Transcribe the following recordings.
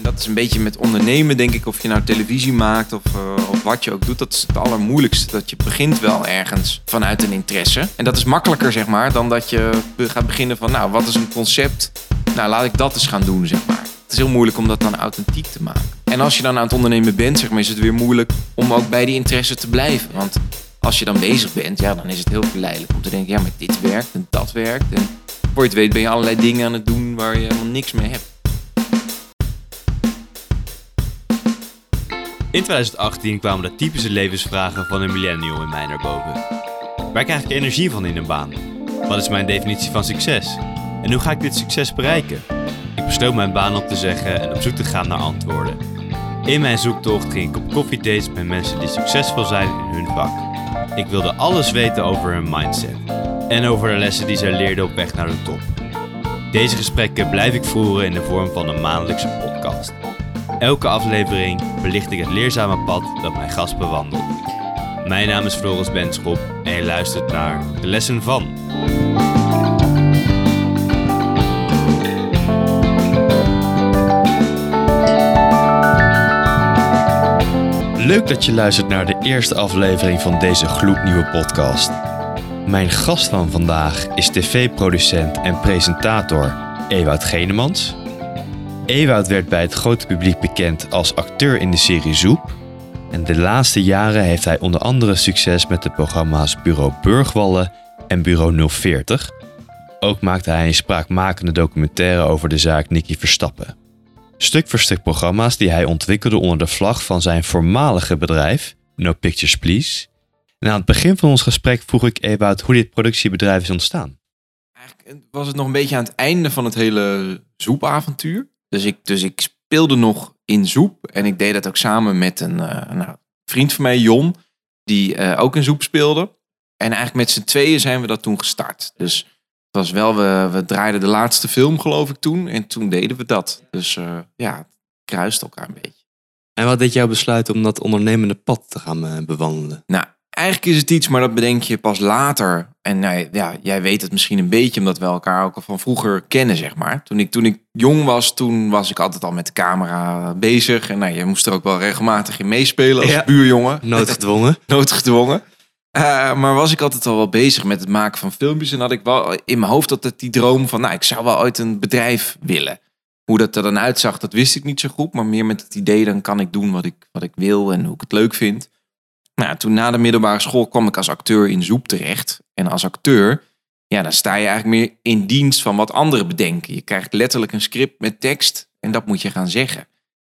En dat is een beetje met ondernemen, denk ik, of je nou televisie maakt of, uh, of wat je ook doet. Dat is het allermoeilijkste. Dat je begint wel ergens vanuit een interesse. En dat is makkelijker, zeg maar, dan dat je gaat beginnen van, nou, wat is een concept? Nou, laat ik dat eens gaan doen, zeg maar. Het is heel moeilijk om dat dan authentiek te maken. En als je dan aan het ondernemen bent, zeg maar, is het weer moeilijk om ook bij die interesse te blijven. Want als je dan bezig bent, ja, dan is het heel verleidelijk om te denken, ja, maar dit werkt en dat werkt. En voor je het weet ben je allerlei dingen aan het doen waar je helemaal niks mee hebt. In 2018 kwamen de typische levensvragen van een millennial in mij naar boven. Waar krijg ik energie van in een baan? Wat is mijn definitie van succes? En hoe ga ik dit succes bereiken? Ik besloot mijn baan op te zeggen en op zoek te gaan naar antwoorden. In mijn zoektocht ging ik op koffiedates met mensen die succesvol zijn in hun vak. Ik wilde alles weten over hun mindset en over de lessen die zij leerden op weg naar de top. Deze gesprekken blijf ik voeren in de vorm van een maandelijkse podcast. Elke aflevering belicht ik het leerzame pad dat mijn gast bewandelt. Mijn naam is Floris Benschop en je luistert naar De Lessen van. Leuk dat je luistert naar de eerste aflevering van deze gloednieuwe podcast. Mijn gast van vandaag is tv-producent en presentator Ewout Genemans. Ewout werd bij het grote publiek bekend als acteur in de serie Zoep. En de laatste jaren heeft hij onder andere succes met de programma's Bureau Burgwallen en Bureau 040. Ook maakte hij een spraakmakende documentaire over de zaak Nicky Verstappen. Stuk voor stuk programma's die hij ontwikkelde onder de vlag van zijn voormalige bedrijf, No Pictures Please. En aan het begin van ons gesprek vroeg ik Ewout hoe dit productiebedrijf is ontstaan. Eigenlijk was het nog een beetje aan het einde van het hele zoepavontuur. Dus ik, dus ik speelde nog in Zoep. En ik deed dat ook samen met een uh, nou, vriend van mij, Jon, die uh, ook in Zoep speelde. En eigenlijk met z'n tweeën zijn we dat toen gestart. Dus het was wel, we, we draaiden de laatste film geloof ik toen. En toen deden we dat. Dus uh, ja, het kruist elkaar een beetje. En wat deed jou besluiten om dat ondernemende pad te gaan bewandelen? Nou, eigenlijk is het iets, maar dat bedenk je pas later. En nou, ja, jij weet het misschien een beetje, omdat we elkaar ook al van vroeger kennen, zeg maar. Toen ik, toen ik jong was, toen was ik altijd al met de camera bezig. En nou, je moest er ook wel regelmatig in meespelen als buurjongen. Noodgedwongen. Noodgedwongen. Uh, maar was ik altijd al wel bezig met het maken van filmpjes. En had ik wel in mijn hoofd altijd die droom van, nou, ik zou wel ooit een bedrijf willen. Hoe dat er dan uitzag, dat wist ik niet zo goed. Maar meer met het idee, dan kan ik doen wat ik, wat ik wil en hoe ik het leuk vind. Nou, toen na de middelbare school kwam ik als acteur in Zoep terecht. En als acteur, ja, dan sta je eigenlijk meer in dienst van wat anderen bedenken. Je krijgt letterlijk een script met tekst en dat moet je gaan zeggen.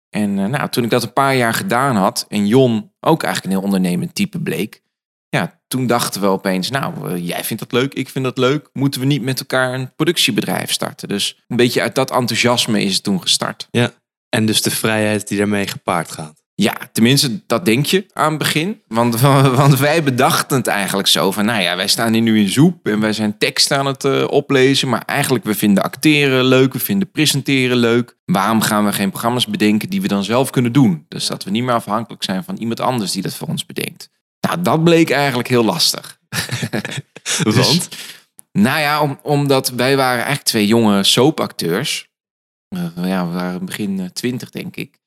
En uh, nou, toen ik dat een paar jaar gedaan had en Jon ook eigenlijk een heel ondernemend type bleek. Ja, toen dachten we opeens, nou, uh, jij vindt dat leuk, ik vind dat leuk. Moeten we niet met elkaar een productiebedrijf starten? Dus een beetje uit dat enthousiasme is het toen gestart. Ja, en dus de vrijheid die daarmee gepaard gaat. Ja, tenminste, dat denk je aan het begin. Want, want wij bedachten het eigenlijk zo van, nou ja, wij staan hier nu in Zoep en wij zijn tekst aan het uh, oplezen. Maar eigenlijk, we vinden acteren leuk, we vinden presenteren leuk. Waarom gaan we geen programma's bedenken die we dan zelf kunnen doen? Dus dat we niet meer afhankelijk zijn van iemand anders die dat voor ons bedenkt. Nou, dat bleek eigenlijk heel lastig. want? Dus, nou ja, om, omdat wij waren eigenlijk twee jonge soapacteurs. Uh, ja, we waren begin twintig, denk ik.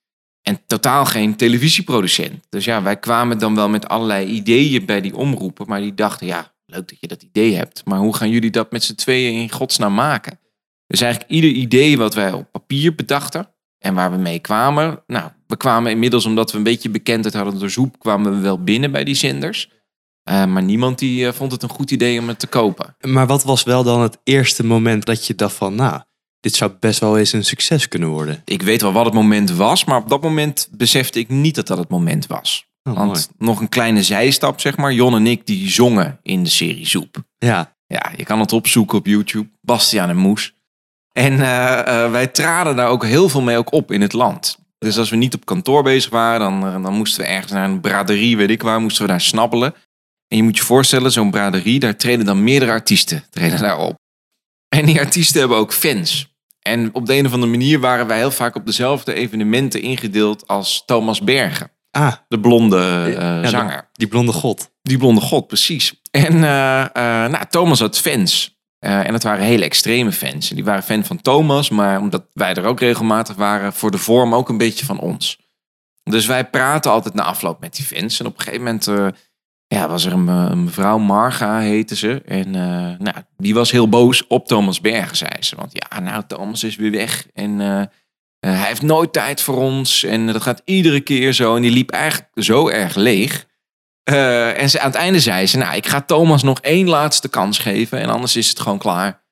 En totaal geen televisieproducent. Dus ja, wij kwamen dan wel met allerlei ideeën bij die omroepen. Maar die dachten, ja, leuk dat je dat idee hebt. Maar hoe gaan jullie dat met z'n tweeën in godsnaam maken? Dus eigenlijk ieder idee wat wij op papier bedachten en waar we mee kwamen. Nou, we kwamen inmiddels, omdat we een beetje bekendheid hadden door Zoep, kwamen we wel binnen bij die zenders. Uh, maar niemand die uh, vond het een goed idee om het te kopen. Maar wat was wel dan het eerste moment dat je dacht van, nou, dit zou best wel eens een succes kunnen worden. Ik weet wel wat het moment was, maar op dat moment besefte ik niet dat dat het moment was. Oh, Want mooi. nog een kleine zijstap, zeg maar. Jon en ik die zongen in de serie Zoep. Ja, Ja, je kan het opzoeken op YouTube. Bastiaan en Moes. En eh, eh, wij traden daar ook heel veel mee ook op in het land. Dus als we niet op kantoor bezig waren, dan, eh, dan moesten we ergens naar een braderie, weet ik waar, moesten we daar snabbelen. En je moet je voorstellen, zo'n braderie, daar treden dan meerdere artiesten treden daar op. En die artiesten hebben ook fans. En op de een of andere manier waren wij heel vaak op dezelfde evenementen ingedeeld als Thomas Bergen. ah, De blonde eh, ja, zanger. die blonde god. Die blonde god, precies. En eh, eh, nou, Thomas had fans. En dat waren hele extreme fans. En die waren fan van Thomas, maar omdat wij er ook regelmatig waren, voor de vorm ook een beetje van ons. Dus wij praten altijd na afloop met die fans. En op een gegeven moment ja, was er een, eh, een mevrouw, Marga heette ze. En eh, nou, die was heel boos op Thomas Bergen, zei ze. Want ja, nou, Thomas is weer weg. En eh, hij heeft nooit tijd voor ons. En dat gaat iedere keer zo. En die liep eigenlijk zo erg leeg. En ze, aan het einde zei ze, nou, ik ga Thomas nog één laatste kans geven. En anders is het gewoon klaar.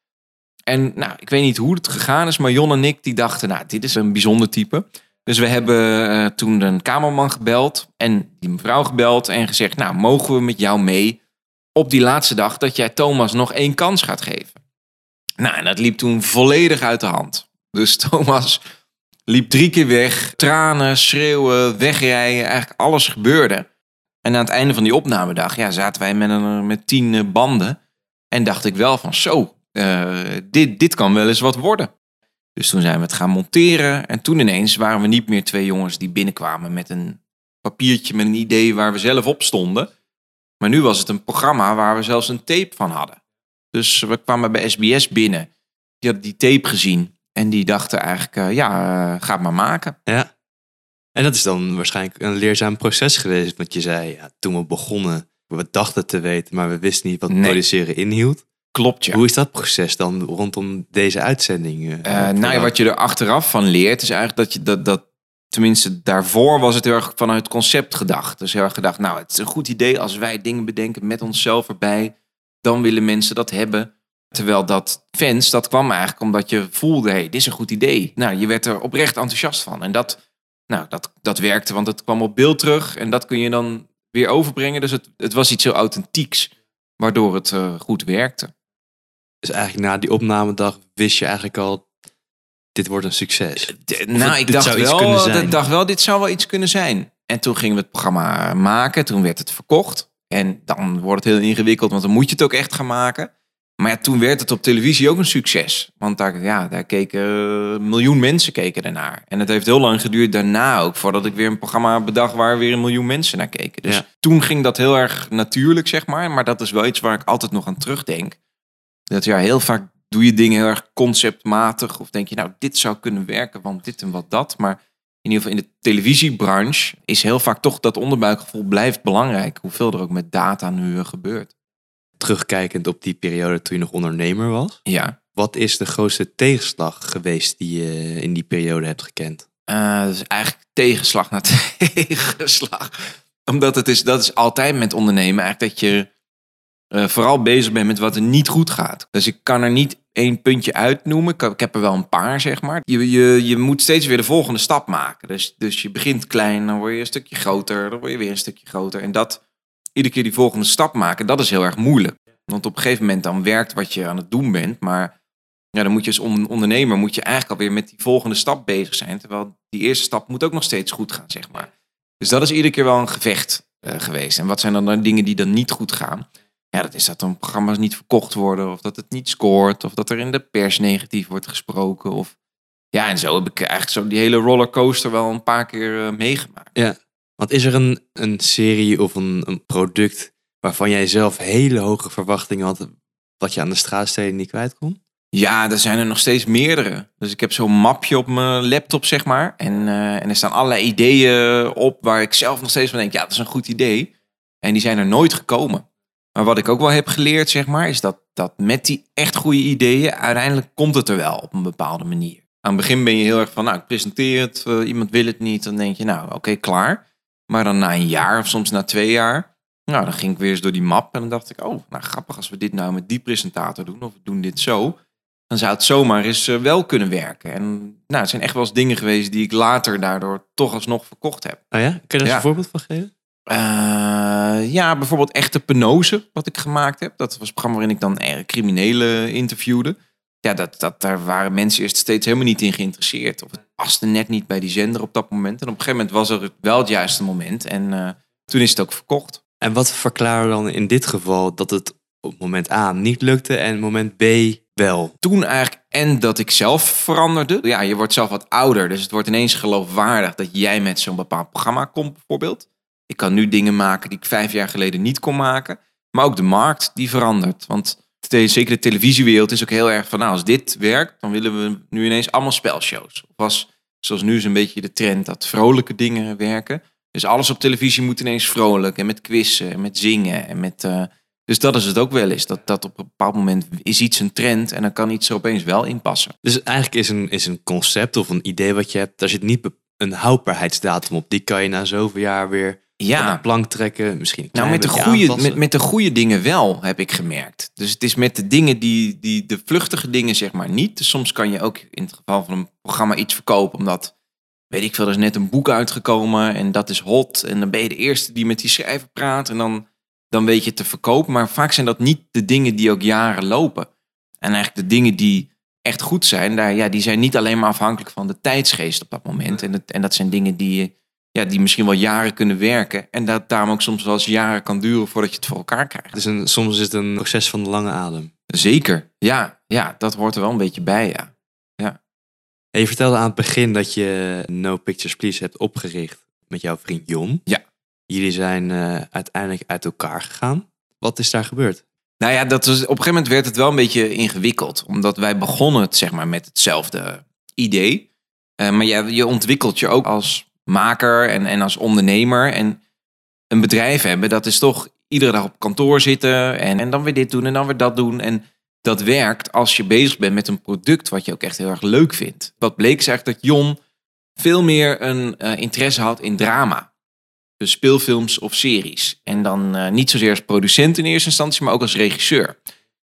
En nou, ik weet niet hoe het gegaan is, maar Jon en ik die dachten, nou, dit is een bijzonder type. Dus we hebben eh, toen een kamerman gebeld en die mevrouw gebeld en gezegd, nou, mogen we met jou mee op die laatste dag dat jij Thomas nog één kans gaat geven? Nou, en dat liep toen volledig uit de hand. Dus Thomas liep drie keer weg, tranen, schreeuwen, wegrijden, eigenlijk alles gebeurde. En aan het einde van die opnamedag ja, zaten wij met, een, met tien eh, banden. En dacht ik wel van zo, eh, dit, dit kan wel eens wat worden. Dus toen zijn we het gaan monteren. En toen ineens waren we niet meer twee jongens die binnenkwamen met een papiertje met een idee waar we zelf op stonden. Maar nu was het een programma waar we zelfs een tape van hadden. Dus we kwamen bij SBS binnen. Die hadden die tape gezien. En die dachten eigenlijk, eh, ja, eh, ga het maar maken. Ja. En dat is dan waarschijnlijk een leerzaam proces geweest. Want je zei, ja, toen we begonnen, we dachten te weten, maar we wisten niet wat Nee. produceren inhield. Klopt, ja. Hoe is dat proces dan rondom deze uitzending? eh, Eh, nou ja, wat je er achteraf van leert, is eigenlijk dat je dat, dat. Tenminste, daarvoor was het heel erg vanuit het concept gedacht. Dus heel erg gedacht, nou, het is een goed idee als wij dingen bedenken met onszelf erbij. Dan willen mensen dat hebben. Terwijl dat fans, dat kwam eigenlijk omdat je voelde, hé, hey, dit is een goed idee. Nou, je werd er oprecht enthousiast van. En dat, nou, dat, dat werkte, want het kwam op beeld terug. En dat kun je dan weer overbrengen. Dus het, het was iets heel authentieks, waardoor het eh, goed werkte. Dus eigenlijk na die opnamedag wist je eigenlijk al, dit wordt een succes. D- nou, het- ik dacht wel, zijn. ik dacht wel, dit zou wel iets kunnen zijn. En toen gingen we het programma maken. Toen werd het verkocht. En dan wordt het heel ingewikkeld, want dan moet je het ook echt gaan maken. Maar ja, toen werd het op televisie ook een succes. Want daar, ja, daar keken een miljoen mensen keken ernaar. En het heeft heel lang geduurd daarna ook, voordat ik weer een programma bedacht waar weer een miljoen mensen naar keken. Dus Ja. toen ging dat heel erg natuurlijk, zeg maar. Maar dat is wel iets waar ik altijd nog aan terugdenk. Dat ja, heel vaak doe je dingen heel erg conceptmatig. Of denk je, nou, dit zou kunnen werken, want dit en wat dat. Maar in ieder geval in de televisiebranche is heel vaak toch dat onderbuikgevoel blijft belangrijk. Hoeveel er ook met data nu gebeurt. Terugkijkend op die periode toen je nog ondernemer was. Ja, Wat is de grootste tegenslag geweest die je in die periode hebt gekend? eh, dus eigenlijk tegenslag na tegenslag. Omdat het is, dat is altijd met ondernemen eigenlijk dat je eh, vooral bezig bent met wat er niet goed gaat. Dus ik kan er niet één puntje uitnoemen. Ik, ik heb er wel een paar, zeg maar. Je, je, je moet steeds weer de volgende stap maken. Dus, dus je begint klein, dan word je een stukje groter, dan word je weer een stukje groter. En dat, iedere keer die volgende stap maken, dat is heel erg moeilijk. Want op een gegeven moment dan werkt wat je aan het doen bent, maar ja, dan moet je als on- ondernemer moet je eigenlijk alweer met die volgende stap bezig zijn. Terwijl die eerste stap moet ook nog steeds goed gaan, zeg maar. Dus dat is iedere keer wel een gevecht eh, geweest. En wat zijn dan de dingen die dan niet goed gaan? Ja, dat is dat dan programma's niet verkocht worden, of dat het niet scoort, of dat er in de pers negatief wordt gesproken. Of... Ja, en zo heb ik eigenlijk zo die hele rollercoaster wel een paar keer eh, meegemaakt. Want is er een, een serie of een, een product waarvan jij zelf hele hoge verwachtingen had, wat je aan de straatsteden niet kwijt kon? Ja, er zijn er nog steeds meerdere. Dus ik heb zo'n mapje op mijn laptop, zeg maar. En, eh, en er staan allerlei ideeën op waar ik zelf nog steeds van denk, ja, dat is een goed idee. En die zijn er nooit gekomen. Maar wat ik ook wel heb geleerd, zeg maar, is dat, dat met die echt goede ideeën, uiteindelijk komt het er wel op een bepaalde manier. Aan het begin ben je heel erg van, nou, ik presenteer het, eh, iemand wil het niet. Dan denk je, nou, oké, klaar. Maar dan na een jaar of soms na twee jaar, nou, dan ging ik weer eens door die map en dan dacht ik, oh, nou, grappig als we dit nou met die presentator doen, of we doen dit zo dan zou het zomaar eens eh, wel kunnen werken. En nou, het zijn echt wel eens dingen geweest die ik later daardoor toch alsnog verkocht heb. Oh ja? Kun je daar Ja. een voorbeeld van geven? Eh, ja, bijvoorbeeld Echte Penose, wat ik gemaakt heb. Dat was een programma waarin ik dan eh, criminelen interviewde. Ja, dat, dat, daar waren mensen eerst steeds helemaal niet in geïnteresseerd. Of het paste net niet bij die zender op dat moment. En op een gegeven moment was er wel het juiste moment. En eh, toen is het ook verkocht. En wat verklaren we dan in dit geval dat het op moment A niet lukte en moment B wel? toen eigenlijk en dat ik zelf veranderde. Ja, je wordt zelf wat ouder, dus het wordt ineens geloofwaardig dat jij met zo'n bepaald programma komt, bijvoorbeeld. Ik kan nu dingen maken die ik vijf jaar geleden niet kon maken. Maar ook de markt die verandert. Want te- zeker de televisiewereld is ook heel erg van, nou, als dit werkt, dan willen we nu ineens allemaal spelshows. Of was, zoals nu is een beetje de trend dat vrolijke dingen werken. Dus alles op televisie moet ineens vrolijk en met quizzen en met zingen en met... eh, dus dat is het ook wel eens. Dat, dat op een bepaald moment is iets een trend en dan kan iets er opeens wel in passen. Dus eigenlijk is een, is een concept of een idee wat je hebt, daar zit niet een houdbaarheidsdatum op. Die kan je na zoveel jaar weer Ja, plank trekken. Misschien nou met de, goede, met, met de goede dingen wel, heb ik gemerkt. Dus het is met de dingen die, die de vluchtige dingen zeg maar niet. Dus soms kan je ook in het geval van een programma iets verkopen omdat, weet ik veel, er is net een boek uitgekomen en dat is hot. En dan ben je de eerste die met die schrijver praat en dan, dan weet je te verkopen. Maar vaak zijn dat niet de dingen die ook jaren lopen. En eigenlijk de dingen die echt goed zijn, daar, ja, die zijn niet alleen maar afhankelijk van de tijdsgeest op dat moment. En, het, en dat zijn dingen die, ja, die misschien wel jaren kunnen werken. En dat daarom ook soms wel eens jaren kan duren voordat je het voor elkaar krijgt. Dus een, soms is het een proces van de lange adem. Zeker, ja, ja, dat hoort er wel een beetje bij, ja. En je vertelde aan het begin dat je No Pictures Please hebt opgericht met jouw vriend Jon. Ja. Jullie zijn eh, uiteindelijk uit elkaar gegaan. Wat is daar gebeurd? Nou ja, dat was, op een gegeven moment werd het wel een beetje ingewikkeld. Omdat wij begonnen het zeg maar met hetzelfde idee. Eh, maar ja, je ontwikkelt je ook als maker en, en als ondernemer. En een bedrijf hebben, dat is toch iedere dag op kantoor zitten. En, en dan weer dit doen en dan weer dat doen. En dat werkt als je bezig bent met een product wat je ook echt heel erg leuk vindt. Wat bleek is eigenlijk dat Jon veel meer een eh, interesse had in drama. Dus speelfilms of series. En dan eh, niet zozeer als producent in eerste instantie, maar ook als regisseur.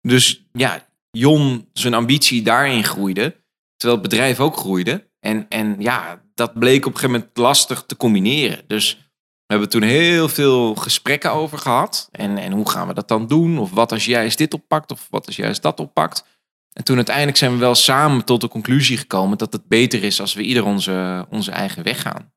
Dus ja, Jon zijn ambitie daarin groeide, terwijl het bedrijf ook groeide. En, en ja, dat bleek op een gegeven moment lastig te combineren. Dus we hebben toen heel veel gesprekken over gehad. En, en hoe gaan we dat dan doen? Of wat als jij eens dit oppakt? Of wat als jij eens dat oppakt? En toen uiteindelijk zijn we wel samen tot de conclusie gekomen dat het beter is als we ieder onze, onze eigen weg gaan.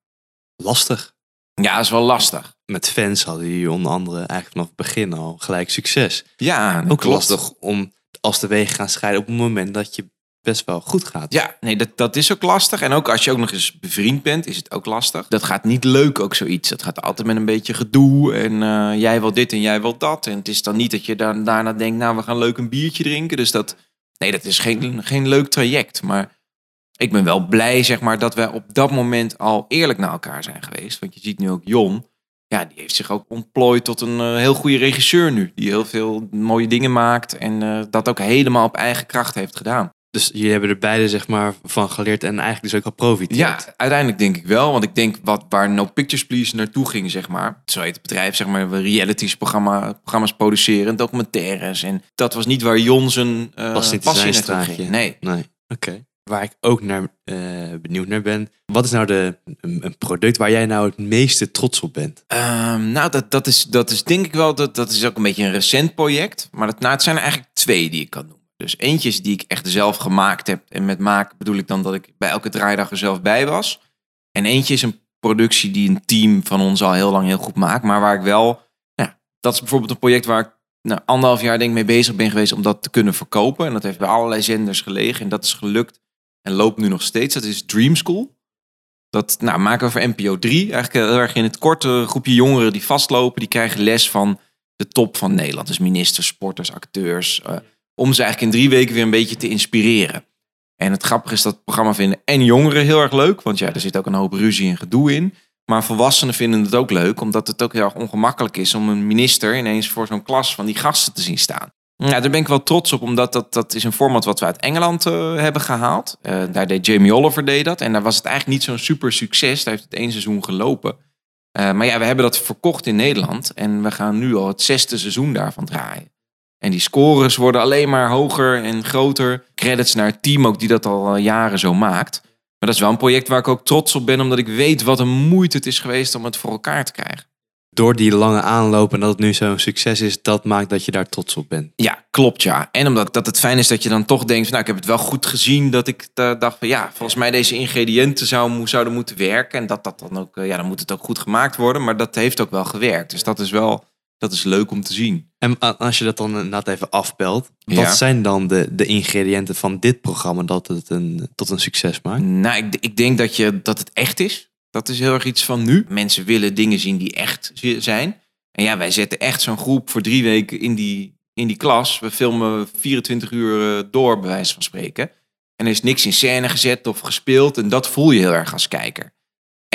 Lastig. Ja, dat is wel lastig. Met fans hadden jullie onder andere eigenlijk vanaf het begin al gelijk succes. Ja, Ook klopt. lastig om als de wegen gaan scheiden op het moment dat je best wel goed gaat. Ja, nee, dat, dat is ook lastig. En ook als je ook nog eens bevriend bent, is het ook lastig. Dat gaat niet leuk, ook zoiets. Dat gaat altijd met een beetje gedoe. En eh, jij wil dit en jij wil dat. En het is dan niet dat je dan daarna denkt, nou, we gaan leuk een biertje drinken. Dus dat, nee, dat is geen, geen leuk traject. Maar ik ben wel blij, zeg maar, dat we op dat moment al eerlijk naar elkaar zijn geweest. Want je ziet nu ook Jon. Ja, die heeft zich ook ontplooid tot een eh, heel goede regisseur nu. Die heel veel mooie dingen maakt. En eh, dat ook helemaal op eigen kracht heeft gedaan. Dus jullie hebben er beide zeg maar van geleerd en eigenlijk dus ook al profiteerd. Ja, uiteindelijk denk ik wel. Want ik denk wat, waar No Pictures Please naartoe ging, zeg maar. Zo heet het bedrijf, zeg maar. We realities programma, programma's produceren, documentaires. En dat was niet waar Jon zijn in passie naartoe ging. Nee. Nee. Oké. Waar ik ook naar eh, benieuwd naar ben. Wat is nou de, een, een product waar jij nou het meeste trots op bent? Ehm, nou, dat, dat, is, dat is denk ik wel, dat, dat is ook een beetje een recent project. Maar dat, nou, het zijn er eigenlijk twee die ik kan noemen. Dus eentje is die ik echt zelf gemaakt heb. En met maken bedoel ik dan dat ik bij elke draaidag er zelf bij was. En eentje is een productie die een team van ons al heel lang heel goed maakt. Maar waar ik wel, ja, dat is bijvoorbeeld een project waar ik nou, anderhalf jaar denk ik mee bezig ben geweest om dat te kunnen verkopen. En dat heeft bij allerlei zenders gelegen. En dat is gelukt en loopt nu nog steeds. Dat is Dream School. Dat nou, maken we voor NPO 3. Eigenlijk heel erg in het korte groepje jongeren die vastlopen. Die krijgen les van de top van Nederland. Dus ministers, sporters, acteurs. eh, om ze eigenlijk in drie weken weer een beetje te inspireren. En het grappige is dat het programma vinden en jongeren heel erg leuk. Want ja, er zit ook een hoop ruzie en gedoe in. Maar volwassenen vinden het ook leuk. Omdat het ook heel erg ongemakkelijk is om een minister ineens voor zo'n klas van die gasten te zien staan. Ja, daar ben ik wel trots op, omdat dat, dat is een format wat we uit Engeland eh, hebben gehaald. Eh, daar deed Jamie Oliver deed dat. En daar was het eigenlijk niet zo'n super succes. Daar heeft het één seizoen gelopen. Eh, maar ja, we hebben dat verkocht in Nederland. En we gaan nu al het zesde seizoen daarvan draaien. En die scores worden alleen maar hoger en groter. Credits naar het team ook, die dat al eh, jaren zo maakt. Maar dat is wel een project waar ik ook trots op ben, omdat ik weet wat een moeite het is geweest om het voor elkaar te krijgen. Door die lange aanloop en dat het nu zo'n succes is, dat maakt dat je daar trots op bent. Ja, klopt ja. En omdat dat het fijn is dat je dan toch denkt, nou ik heb het wel goed gezien. Dat ik eh, dacht van ja, volgens mij deze ingrediënten zou, zouden moeten werken. En dat dat dan ook, eh, ja dan moet het ook goed gemaakt worden. Maar dat heeft ook wel gewerkt. Dus dat is wel, dat is leuk om te zien. En als je dat dan inderdaad even afbelt, wat Ja. zijn dan de, de ingrediënten van dit programma dat het een, tot een succes maakt? Nou, ik, ik denk dat, je, dat het echt is. Dat is heel erg iets van nu. Mensen willen dingen zien die echt zi- zijn. En ja, wij zetten echt zo'n groep voor drie weken in die in die klas. We filmen 24 uur eh, door, bij wijze van spreken. En er is niks in scène gezet of gespeeld. En dat voel je heel erg als kijker.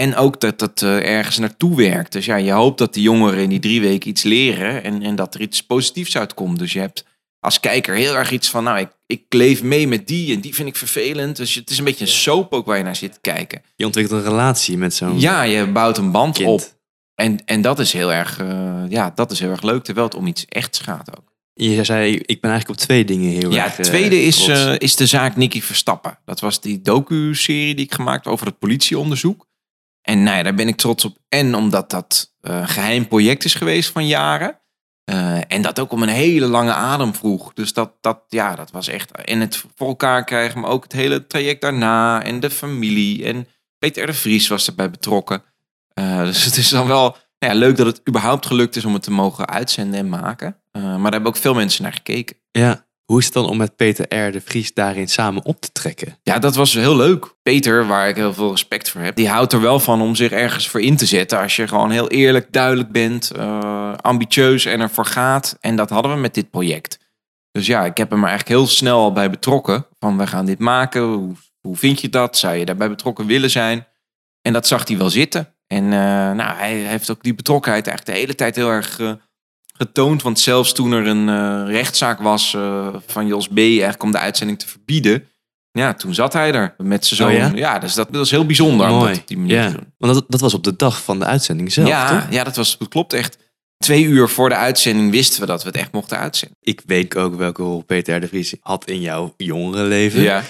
En ook dat dat eh, ergens naartoe werkt. Dus ja, je hoopt dat de jongeren in die drie weken iets leren. En, en dat er iets positiefs uitkomt. Dus je hebt als kijker heel erg iets van, nou, ik, ik leef mee met die en die vind ik vervelend. Dus het is een beetje een soap ook waar je naar zit te kijken. Je ontwikkelt een relatie met zo'n Ja, je bouwt een band kind. op. En, en dat is heel erg, eh, ja, dat is heel erg leuk, terwijl het om iets echts gaat ook. Je zei, ik ben eigenlijk op twee dingen heel Ja, erg het eh, tweede is, eh, is de zaak Nicky Verstappen. Dat was die docu-serie die ik gemaakt over het politieonderzoek. En nou ja, daar ben ik trots op. En omdat dat eh, een geheim project is geweest van jaren. Eh, en dat ook om een hele lange adem vroeg. Dus dat, dat, ja, dat was echt. En het voor elkaar krijgen, maar ook het hele traject daarna. En de familie. En Peter de Vries was erbij betrokken. Eh, dus het is dan wel nou ja, leuk dat het überhaupt gelukt is om het te mogen uitzenden en maken. Maar daar hebben ook veel mensen naar gekeken. Ja. Hoe is het dan om met Peter R. de Vries daarin samen op te trekken? Ja, dat was heel leuk. Peter, waar ik heel veel respect voor heb, die houdt er wel van om zich ergens voor in te zetten. Als je gewoon heel eerlijk, duidelijk bent, eh, ambitieus en ervoor gaat. En dat hadden we met dit project. Dus ja, ik heb hem er eigenlijk heel snel al bij betrokken. Van we gaan dit maken. Hoe, vind je dat? Zou je daarbij betrokken willen zijn? En dat zag hij wel zitten. En eh, nou, hij heeft ook die betrokkenheid eigenlijk de hele tijd heel erg eh, getoond. Want zelfs toen er een eh, rechtszaak was eh, van Jos B. eigenlijk om de uitzending te verbieden. Ja, toen zat hij er met zijn zoon. Oh ja? ja? dus dat was heel bijzonder om dat op die manier ja. te doen. Want dat, dat was op de dag van de uitzending zelf, ja, toch? ja, dat, was, dat klopt echt. Twee uur voor de uitzending wisten we dat we het echt mochten uitzenden. Ik weet ook welke rol Peter R. de Vries had in jouw jongere leven. Ja,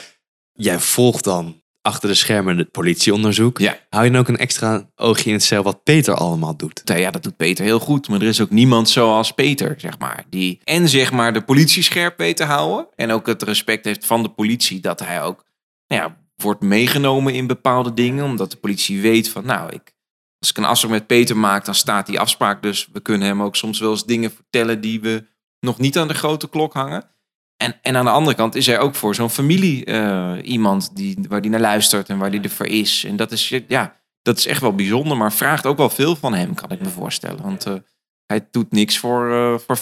Jij volgt dan achter de schermen het politieonderzoek. ja. Hou je dan ook een extra oogje in het cel wat Peter allemaal doet? Nou ja, dat doet Peter heel goed. Maar er is ook niemand zoals Peter, zeg maar. Die en zeg maar de politie scherp weet te houden. En ook het respect heeft van de politie. Dat hij ook nou ja, wordt meegenomen in bepaalde dingen. Omdat de politie weet van, nou, ik, als ik een afspraak met Peter maak, dan staat die afspraak. Dus we kunnen hem ook soms wel eens dingen vertellen die we nog niet aan de grote klok hangen. En, en aan de andere kant is hij ook voor zo'n familie eh, iemand die, waar die naar luistert en waar die ervoor is. En dat is, ja, dat is echt wel bijzonder, maar vraagt ook wel veel van hem, kan ik me voorstellen. Want eh, hij doet niks voor, eh, voor 50%,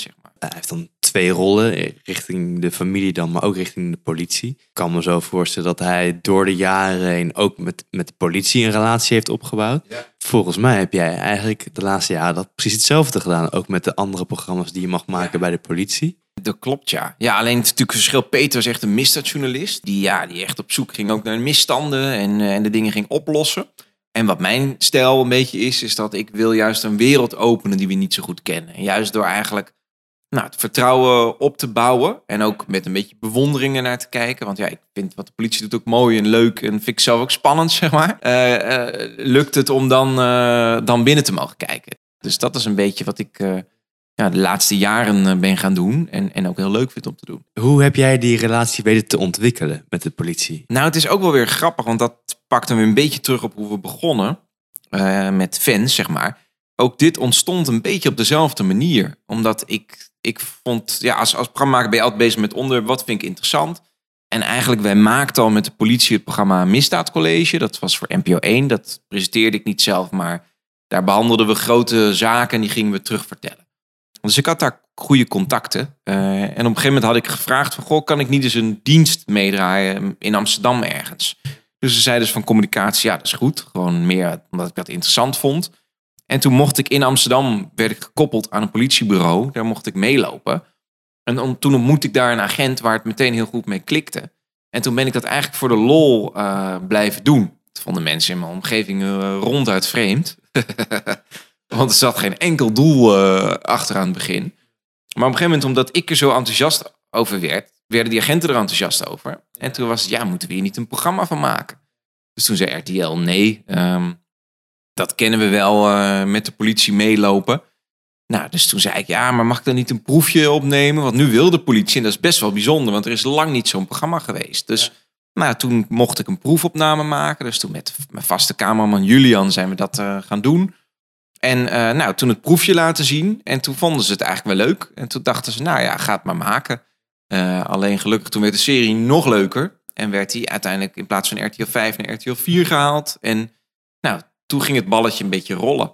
zeg maar. Hij heeft dan twee rollen, richting de familie dan, maar ook richting de politie. Ik kan me zo voorstellen dat hij door de jaren heen ook met, met de politie een relatie heeft opgebouwd. Volgens mij heb jij eigenlijk de laatste jaren dat precies hetzelfde gedaan. Ook met de andere programma's die je mag maken bij de politie. Dat klopt, ja. Ja, alleen het natuurlijk verschil. Peter is echt een misdaadjournalist. Die, ja, die echt op zoek ging ook naar misstanden en, eh, en de dingen ging oplossen. En wat mijn stijl een beetje is, is dat ik wil juist een wereld openen die we niet zo goed kennen. En juist door eigenlijk nou, het vertrouwen op te bouwen. En ook met een beetje bewondering naar te kijken. Want ja, ik vind wat de politie doet ook mooi en leuk. En vind ik zelf ook spannend, zeg maar. Eh, eh, lukt het om dan, dan binnen te mogen kijken. Dus dat is een beetje wat ik ja, de laatste jaren eh, ben gaan doen. En, en ook heel leuk vind om te doen. Hoe heb jij die relatie weten te ontwikkelen met de politie? Nou, het is ook wel weer grappig, want dat pakt hem weer een beetje terug op hoe we begonnen eh, met fans, zeg maar. Ook dit ontstond een beetje op dezelfde manier. Omdat ik, ik vond, ja, als, als ben je altijd bezig met onderwerp, wat vind ik interessant? En eigenlijk, wij maakten al met de politie het programma Misdaadcollege. Dat was voor NPO 1, dat presenteerde ik niet zelf, maar daar behandelden we grote zaken en die gingen we terugvertellen. Dus ik had daar goede contacten. Eh, en op een gegeven moment had ik gevraagd van... Goh, kan ik niet eens een dienst meedraaien in Amsterdam ergens? Dus ze zeiden dus van communicatie, ja, dat is goed. Gewoon meer omdat ik dat interessant vond. En toen mocht ik in Amsterdam, werd ik gekoppeld aan een politiebureau. Daar mocht ik meelopen. En toen ontmoette ik daar een agent waar het meteen heel goed mee klikte. En toen ben ik dat eigenlijk voor de lol eh, blijven doen. Dat vonden mensen in mijn omgeving eh, ronduit vreemd. Want er zat geen enkel doel eh, achter aan het begin. Maar op een gegeven moment, omdat ik er zo enthousiast over werd, werden die agenten er enthousiast over. En toen was het, ja, moeten we hier niet een programma van maken? Dus toen zei RTL, nee, ehm, dat kennen we wel eh, met de politie meelopen. Nou, dus toen zei ik, ja, maar mag ik dan niet een proefje opnemen? Want nu wil de politie, en dat is best wel bijzonder, want er is lang niet zo'n programma geweest. Dus nou, toen mocht ik een proefopname maken. Dus toen met mijn vaste cameraman Julian zijn we dat eh, gaan doen. En eh, nou, toen het proefje laten zien. En toen vonden ze het eigenlijk wel leuk. En toen dachten ze, nou ja, ga het maar maken. Eh, alleen gelukkig toen werd de serie nog leuker. En werd die uiteindelijk in plaats van RTL 5 naar RTL 4 gehaald. En nou, toen ging het balletje een beetje rollen.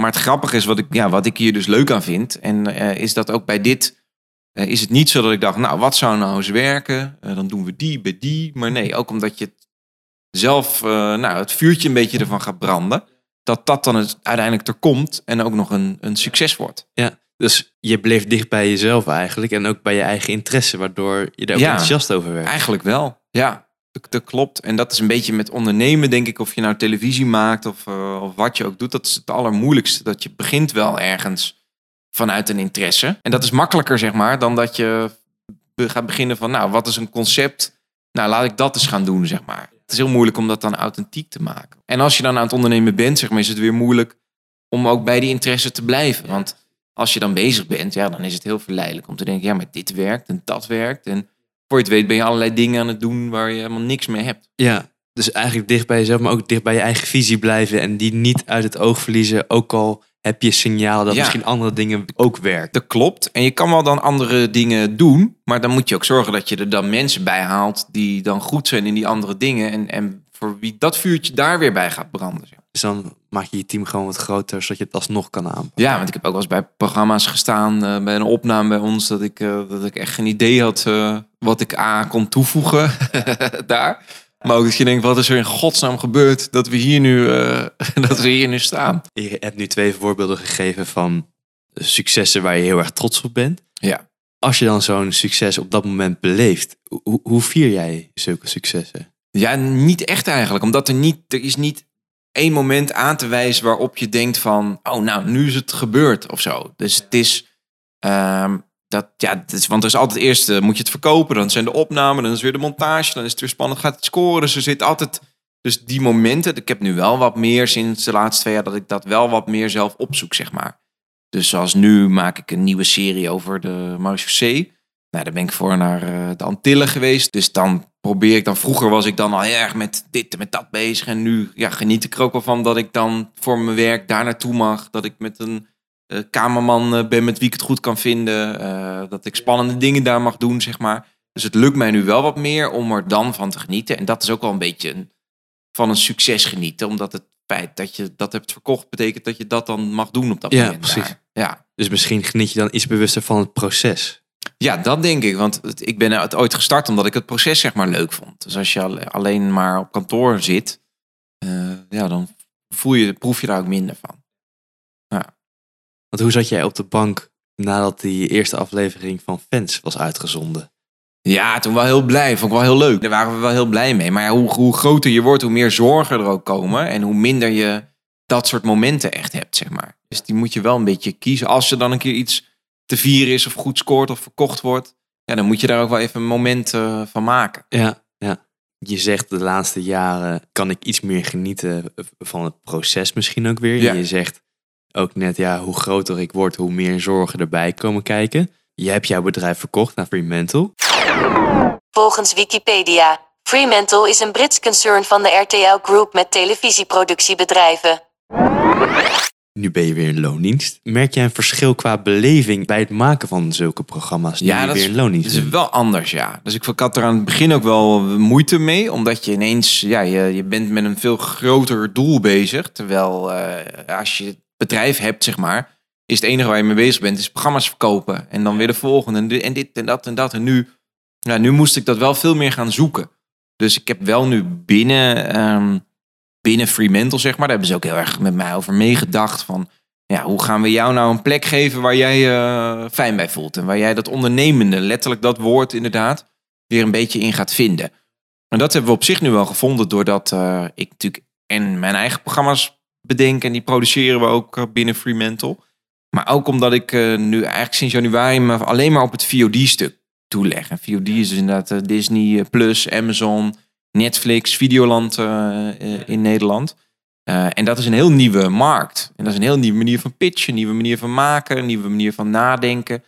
Maar het grappige is wat ik, ja, wat ik hier dus leuk aan vind. En eh, is dat ook bij dit. is het niet zo dat ik dacht, nou, wat zou nou eens werken? Dan doen we die bij die. Maar nee, ook omdat je zelf, nou, het vuurtje een beetje ervan gaat branden. Dat dat dan het uiteindelijk er komt en ook nog een, een succes wordt. Ja, dus je bleef dicht bij jezelf eigenlijk en ook bij je eigen interesse, waardoor je daar ook Ja. enthousiast over werd. Eigenlijk wel, ja. Dat, klopt. En dat is een beetje met ondernemen, denk ik. Of je nou televisie maakt of, eh, of wat je ook doet. Dat is het allermoeilijkste. Dat je begint wel ergens vanuit een interesse. En dat is makkelijker, zeg maar, dan dat je gaat beginnen van... Nou, wat is een concept? Nou, laat ik dat eens gaan doen, zeg maar. Het is heel moeilijk om dat dan authentiek te maken. En als je dan aan het ondernemen bent, zeg maar, is het weer moeilijk om ook bij die interesse te blijven. Want als je dan bezig bent, ja, dan is het heel verleidelijk om te denken... Ja, maar dit werkt en dat werkt. En voor je het weet ben je allerlei dingen aan het doen waar je helemaal niks mee hebt. Ja, dus eigenlijk dicht bij jezelf, maar ook dicht bij je eigen visie blijven en die niet uit het oog verliezen, ook al heb je signalen dat Ja. misschien andere dingen ook werken. Dat klopt. En je kan wel dan andere dingen doen. Maar dan moet je ook zorgen dat je er dan mensen bij haalt die dan goed zijn in die andere dingen. En, en voor wie dat vuurtje daar weer bij gaat branden. Dus dan maak je je team gewoon wat groter, zodat je het alsnog kan aanpakken. Ja, want ik heb ook wel eens bij programma's gestaan, eh, bij een opname bij ons, dat ik, eh, dat ik echt geen idee had eh, wat ik aan kon toevoegen daar. Maar ook dat je denkt, wat is er in godsnaam gebeurd dat we hier nu, eh, dat we hier nu staan? Je hebt nu twee voorbeelden gegeven van successen waar je heel erg trots op bent. Ja. Als je dan zo'n succes op dat moment beleeft, hoe, hoe vier jij zulke successen? Ja, niet echt eigenlijk. Omdat er niet, er is niet één moment aan te wijzen waarop je denkt van, oh nou, nu is het gebeurd of zo. Dus het is, ehm, dat, ja, want er is altijd eerst, eh, moet je het verkopen, dan zijn de opnamen, dan is weer de montage, dan is het weer spannend, gaat het scoren. Dus zit altijd, dus die momenten, ik heb nu wel wat meer sinds de laatste twee jaar, dat ik dat wel wat meer zelf opzoek, zeg maar. Dus zoals nu maak ik een nieuwe serie over de Marechaussee. Nou, daar ben ik voor naar eh, de Antillen geweest. Dus dan probeer ik dan... Vroeger was ik dan al erg met dit en met dat bezig. En nu ja, geniet ik er ook wel van dat ik dan voor mijn werk daar naartoe mag. Dat ik met een kamerman eh, ben met wie ik het goed kan vinden. eh, dat ik spannende dingen daar mag doen, zeg maar. Dus het lukt mij nu wel wat meer om er dan van te genieten. En dat is ook wel een beetje een, van een succes genieten. Omdat het feit dat je dat hebt verkocht... betekent dat je dat dan mag doen op dat Ja, moment. precies. Ja. Dus misschien geniet je dan iets bewuster van het proces. Ja, dat denk ik. Want ik ben het ooit gestart omdat ik het proces zeg maar leuk vond. Dus als je al- alleen maar op kantoor zit, eh, ja, dan voel je, proef je daar ook minder van. Want hoe zat jij op de bank nadat die eerste aflevering van Fans was uitgezonden? Ja, toen wel heel blij. Vond ik wel heel leuk. Daar waren we wel heel blij mee. Maar ja, hoe, hoe groter je wordt, hoe meer zorgen er ook komen. En hoe minder je dat soort momenten echt hebt, zeg maar. Dus die moet je wel een beetje kiezen. Als er dan een keer iets te vieren is of goed scoort of verkocht wordt. Ja, dan moet je daar ook wel even een moment eh, van maken. Ja, ja. Je zegt de laatste jaren kan ik iets meer genieten van het proces misschien ook weer. Ja. Je zegt ook net, ja, hoe groter ik word, hoe meer zorgen erbij komen kijken. Je hebt jouw bedrijf verkocht naar Fremantle. Volgens Wikipedia. Fremantle is een Brits concern van de RTL Group met televisieproductiebedrijven. Nu ben je weer in loondienst. Merk jij een verschil qua beleving bij het maken van zulke programma's? Nu Ja, dat weer is- in loondienst Het is wel anders, ja. Dus ik, had er aan het begin ook wel moeite mee. Omdat je ineens, ja, je, je bent met een veel groter doel bezig. Terwijl eh, als je het bedrijf hebt, zeg maar, is het enige waar je mee bezig bent, is programma's verkopen. En dan weer de volgende. En, di- en dit en dat en dat. En nu, ja, nu moest ik dat wel veel meer gaan zoeken. Dus ik heb wel nu binnen, ehm, binnen Fremantle, zeg maar, daar hebben ze ook heel erg met mij over meegedacht. Van, ja, hoe gaan we jou nou een plek geven waar jij eh, fijn bij voelt? En waar jij dat ondernemende, letterlijk dat woord inderdaad, weer een beetje in gaat vinden. En dat hebben we op zich nu wel gevonden, doordat eh, ik natuurlijk en mijn eigen programma's bedenk en die produceren we ook eh, binnen Fremantle. Maar ook omdat ik eh, nu eigenlijk sinds januari me alleen maar op het VOD-stuk toeleg. En VOD is dus inderdaad eh, Disney Plus, Amazon, Netflix, Videoland in Nederland. En dat is een heel nieuwe markt. En dat is een heel nieuwe manier van pitchen, nieuwe manier van maken, nieuwe manier van nadenken.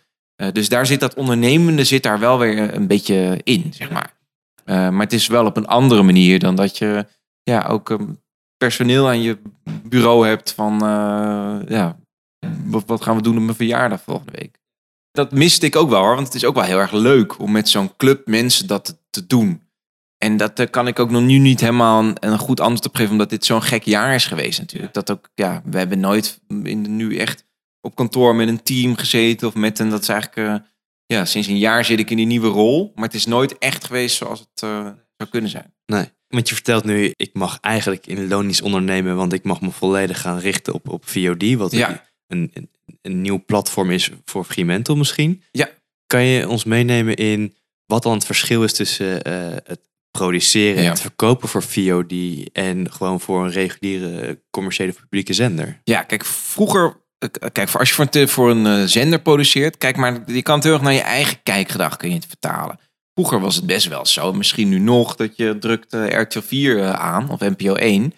Dus daar zit dat ondernemende zit daar wel weer een beetje in, zeg maar. Maar het is wel op een andere manier dan dat je ja, ook een personeel aan je bureau hebt van eh, ja, wat, gaan we doen op mijn verjaardag volgende week. Dat miste ik ook wel hoor, want het is ook wel heel erg leuk om met zo'n club mensen dat te, doen. En dat eh, kan ik ook nog nu niet helemaal een, een goed antwoord op geven, omdat dit zo'n gek jaar is geweest natuurlijk. Dat ook, ja, we hebben nooit in de, nu echt op kantoor met een team gezeten of met een, dat is eigenlijk, eh, ja, sinds een jaar zit ik in die nieuwe rol. Maar het is nooit echt geweest zoals het zou kunnen zijn. Nee. Want je vertelt nu, ik mag eigenlijk in loonisch ondernemen, want ik mag me volledig gaan richten op, op VOD, wat Ja. een, een, een nieuw platform is voor Fremantle misschien. Ja. Kan je ons meenemen in wat dan het verschil is tussen eh, het produceren en Ja. het verkopen voor VOD en gewoon voor een reguliere commerciële publieke zender? Ja, kijk, vroeger, eh, kijk, voor als je voor een, voor een eh, zender produceert, kijk maar, je kan heel erg naar je eigen kijkgedrag kun je het vertalen. Vroeger was het best wel zo, misschien nu nog, dat je drukt eh, RTL 4 eh, aan of NPO 1.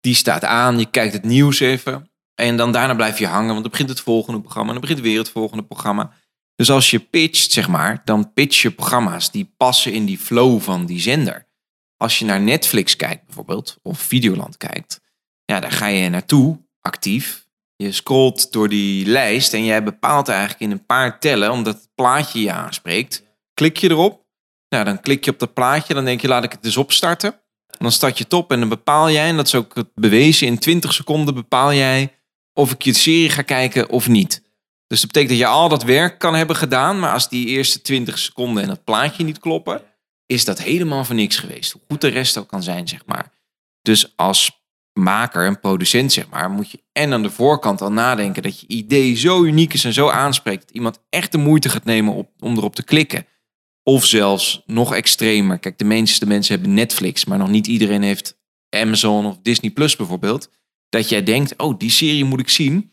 Die staat aan, je kijkt het nieuws even en dan daarna blijf je hangen, want dan begint het volgende programma en dan begint weer het volgende programma. Dus als je pitcht, zeg maar, dan pitch je programma's die passen in die flow van die zender. Als je naar Netflix kijkt bijvoorbeeld, of Videoland kijkt, ja, daar ga je naartoe, actief. Je scrolt door die lijst en jij bepaalt eigenlijk in een paar tellen, omdat het plaatje je aanspreekt. Klik je erop, nou, dan klik je op dat plaatje, dan denk je laat ik het eens opstarten. Dan start je het op en dan bepaal jij, en dat is ook het bewezen, in 20 seconden bepaal jij of ik je serie ga kijken of niet. Dus dat betekent dat je al dat werk kan hebben gedaan, maar als die eerste 20 seconden en dat plaatje niet kloppen, is dat helemaal voor niks geweest. Hoe goed de rest ook kan zijn, zeg maar. Dus als maker en producent, zeg maar, moet je en aan de voorkant al nadenken dat je idee zo uniek is en zo aanspreekt dat iemand echt de moeite gaat nemen op, om erop te klikken. Of zelfs nog extremer. Kijk, de meeste mensen hebben Netflix, maar nog niet iedereen heeft Amazon of Disney Plus bijvoorbeeld. Dat jij denkt, oh, die serie moet ik zien.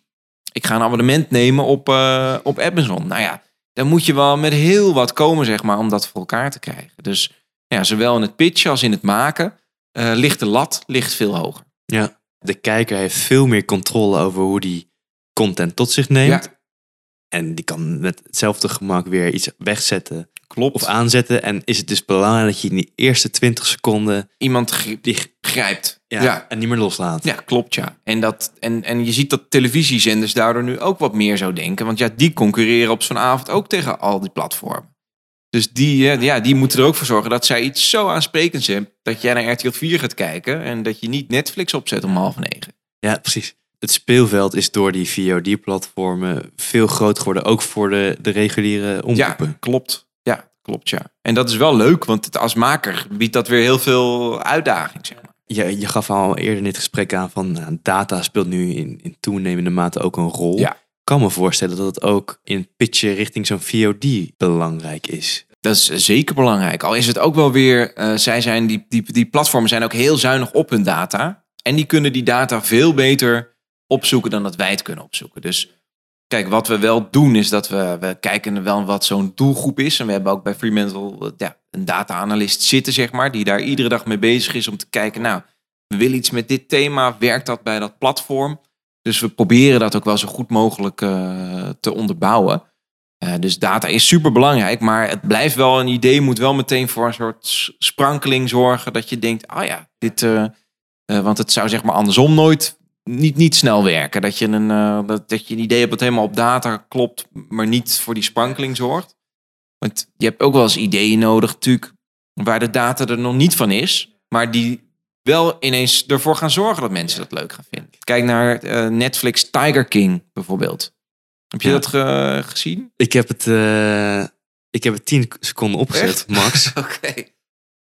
Ik ga een abonnement nemen op, eh, op Amazon. Nou ja, dan moet je wel met heel wat komen, zeg maar, om dat voor elkaar te krijgen. Dus ja, zowel in het pitchen als in het maken eh, ligt de lat ligt veel hoger. Ja. De kijker heeft veel meer controle over hoe die content tot zich neemt. Ja. En die kan met hetzelfde gemak weer iets wegzetten Klopt. of aanzetten. En is het dus belangrijk dat je in die eerste 20 seconden Iemand die grijpt. ja, Ja. en niet meer loslaat. Ja, klopt ja. En, dat, en, en je ziet dat televisiezenders daardoor nu ook wat meer zo denken. Want ja, die concurreren op zo'n avond ook tegen al die platformen. Dus die, ja, die moeten er ook voor zorgen dat zij iets zo aansprekends hebben... dat jij naar RTL 4 gaat kijken en dat je niet Netflix opzet om half negen. Ja, precies. Het speelveld is door die VOD-platformen veel groter geworden. Ook voor de, de reguliere omroepen. Ja, klopt. Klopt ja. En dat is wel leuk, want het, als maker biedt dat weer heel veel uitdaging, zeg maar. Je, je gaf al eerder in dit gesprek aan van nou, data speelt nu in, in toenemende mate ook een rol. Ja. Ik kan me voorstellen dat het ook in pitchen richting zo'n VOD belangrijk is. Dat is zeker belangrijk. Al is het ook wel weer, eh, zij zijn die, die, die platformen zijn ook heel zuinig op hun data. En die kunnen die data veel beter opzoeken dan dat wij het kunnen opzoeken. Dus kijk, wat we wel doen is dat we, we kijken wel wat zo'n doelgroep is. En we hebben ook bij Fremantle eh, ja, een data-analyst zitten, zeg maar, die daar iedere dag mee bezig is om te kijken, nou, we willen iets met dit thema, werkt dat bij dat platform? Dus we proberen dat ook wel zo goed mogelijk eh, te onderbouwen. Eh, dus data is super belangrijk, maar het blijft wel een idee, moet wel meteen voor een soort sprankeling zorgen. Dat je denkt, ah ja, dit. want het zou zeg maar andersom nooit niet, niet snel werken. Dat je, een, eh, dat, dat je een idee hebt dat helemaal op data klopt, maar niet voor die sprankeling zorgt. Want je hebt ook wel eens ideeën nodig, natuurlijk, waar de data er nog niet van is, maar die wel ineens ervoor gaan zorgen dat mensen dat leuk gaan vinden. Kijk naar eh, Netflix Tiger King bijvoorbeeld. Heb je Ja. dat ge- gezien? Ik heb het, eh, ik heb het 10 seconden opgezet, Echt? Max. Oké.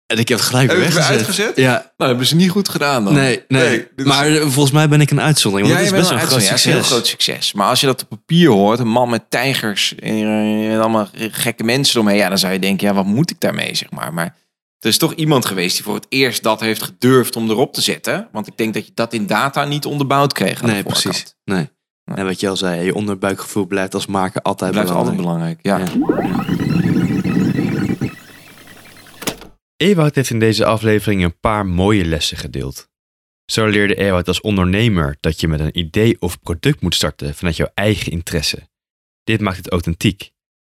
En ik heb het gelijk Heb weggezet. uitgezet? Ja, Nou, hebben ze niet goed gedaan dan. nee, nee. is- maar eh, volgens mij ben ik een uitzondering. Want Ja, het is best bent wel een groot succes. Ja, heel groot succes. Maar als je dat op papier hoort, een man met tijgers en, eh, en allemaal gekke mensen eromheen, ja, dan zou je denken, ja, wat moet ik daarmee, zeg maar. Maar er is toch iemand geweest die voor het eerst dat heeft gedurfd om erop te zetten. Want ik denk dat je dat in data niet onderbouwd kreeg. Nee, precies. Nee. Ja. En wat je al zei, je onderbuikgevoel blijft als maker altijd blijft belangrijk. altijd belangrijk. Ja. Ewout heeft in deze aflevering een paar mooie lessen gedeeld. Zo leerde Ewout als ondernemer dat je met een idee of product moet starten vanuit jouw eigen interesse. Dit maakt het authentiek.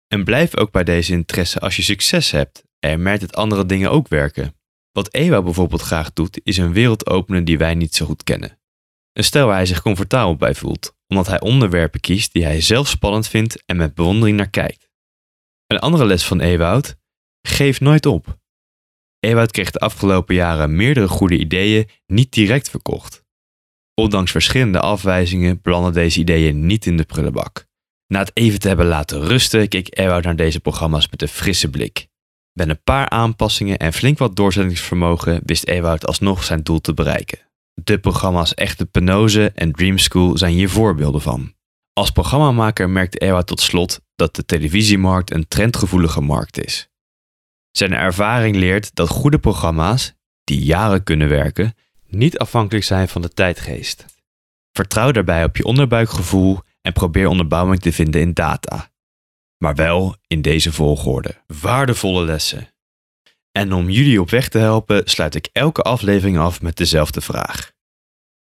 En blijf ook bij deze interesse als je succes hebt en merkt dat andere dingen ook werken. Wat Ewout bijvoorbeeld graag doet, is een wereld openen die wij niet zo goed kennen. Een stijl waar hij zich comfortabel bij voelt, omdat hij onderwerpen kiest die hij zelf spannend vindt en met bewondering naar kijkt. Een andere les van Ewout: geef nooit op. Ewout kreeg de afgelopen jaren meerdere goede ideeën niet direct verkocht. Ondanks verschillende afwijzingen belanden deze ideeën niet in de prullenbak. Na het even te hebben laten rusten, keek Ewout naar deze programma's met een frisse blik. Met een paar aanpassingen en flink wat doorzettingsvermogen wist Ewout alsnog zijn doel te bereiken. De programma's Echte Penose en Dream School zijn hier voorbeelden van. Als programmamaker merkte Ewout tot slot dat de televisiemarkt een trendgevoelige markt is. Zijn ervaring leert dat goede programma's, die jaren kunnen werken, niet afhankelijk zijn van de tijdgeest. Vertrouw daarbij op je onderbuikgevoel en probeer onderbouwing te vinden in data. Maar wel in deze volgorde. Waardevolle lessen. En om jullie op weg te helpen, sluit ik elke aflevering af met dezelfde vraag.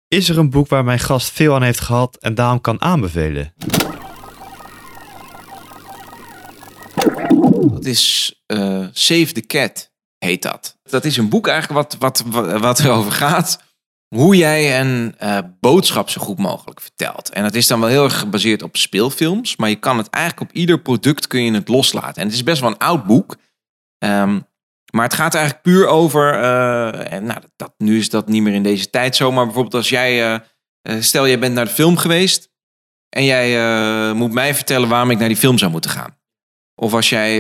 Is er een boek waar mijn gast veel aan heeft gehad en daarom kan aanbevelen? Dat is eh, Save the Cat, heet dat. Dat is een boek eigenlijk wat, wat, wat, erover gaat. Hoe jij een uh, boodschap zo goed mogelijk vertelt. En dat is dan wel heel erg gebaseerd op speelfilms. Maar je kan het eigenlijk op ieder product kun je het loslaten. En het is best wel een oud boek. Um, maar het gaat eigenlijk puur over. Uh, en nou, dat, nu is dat niet meer in deze tijd zo. Maar bijvoorbeeld als jij. Stel, jij bent naar de film geweest. En jij moet mij vertellen waarom ik naar die film zou moeten gaan. Of als jij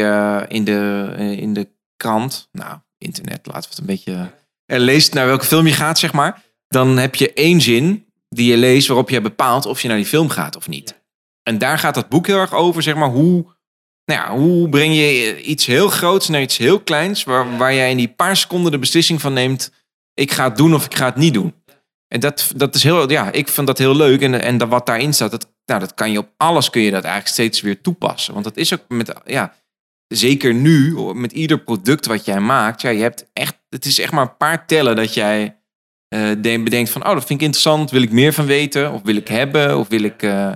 in, de, in de krant. Nou, internet, laten we het een beetje. leest naar welke film je gaat, zeg maar. Dan heb je één zin die je leest waarop je bepaalt of je naar die film gaat of niet. En daar gaat dat boek heel erg over, zeg maar, hoe nou ja, hoe breng je iets heel groots naar iets heel kleins, waar, waar jij in die paar seconden de beslissing van neemt, ik ga het doen of ik ga het niet doen. En dat, dat is heel, ja, ik vind dat heel leuk. En, en dat wat daarin staat, dat, nou, dat kan je op alles kun je dat eigenlijk steeds weer toepassen. Want dat is ook met, ja, zeker nu, met ieder product wat jij maakt, ja, je hebt echt, het is echt maar een paar tellen dat jij uh, bedenkt van, oh, dat vind ik interessant, wil ik meer van weten, of wil ik hebben, of wil ik. Uh,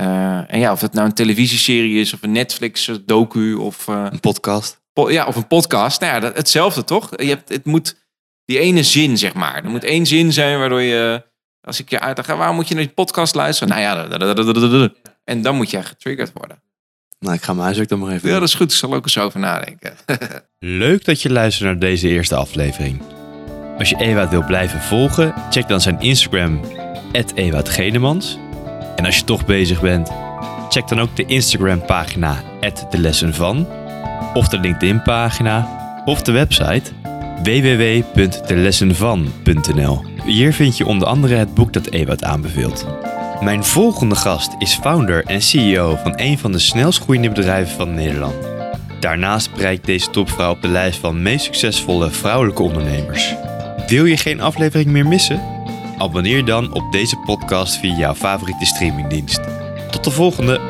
uh, en ja, of het nou een televisieserie is of een Netflix docu of een podcast. Po ja, of een podcast. Nou ja, dat, hetzelfde toch? Je hebt, het moet die ene zin, zeg maar. Er moet één zin zijn waardoor je, als ik je uitleg, waarom moet je naar die podcast luisteren? Nou ja, en dan moet jij getriggerd worden. Nou, ik ga mijn huiswerk dan maar even Ja, dat is goed. Ik zal ook eens over nadenken. Leuk dat je luistert naar deze eerste aflevering. Als je Ewout wil blijven volgen, check dan zijn Instagram, Ewout Genemans. En als je toch bezig bent, check dan ook de Instagram-pagina de lessen van, of de LinkedIn-pagina, of de website www.delessenvan.nl. Hier vind je onder andere het boek dat Ewout aanbeveelt. Mijn volgende gast is founder en CEO van een van de snelst groeiende bedrijven van Nederland. Daarnaast bereikt deze topvrouw op de lijst van meest succesvolle vrouwelijke ondernemers. Wil je geen aflevering meer missen? Abonneer dan op deze podcast via jouw favoriete streamingdienst. Tot de volgende!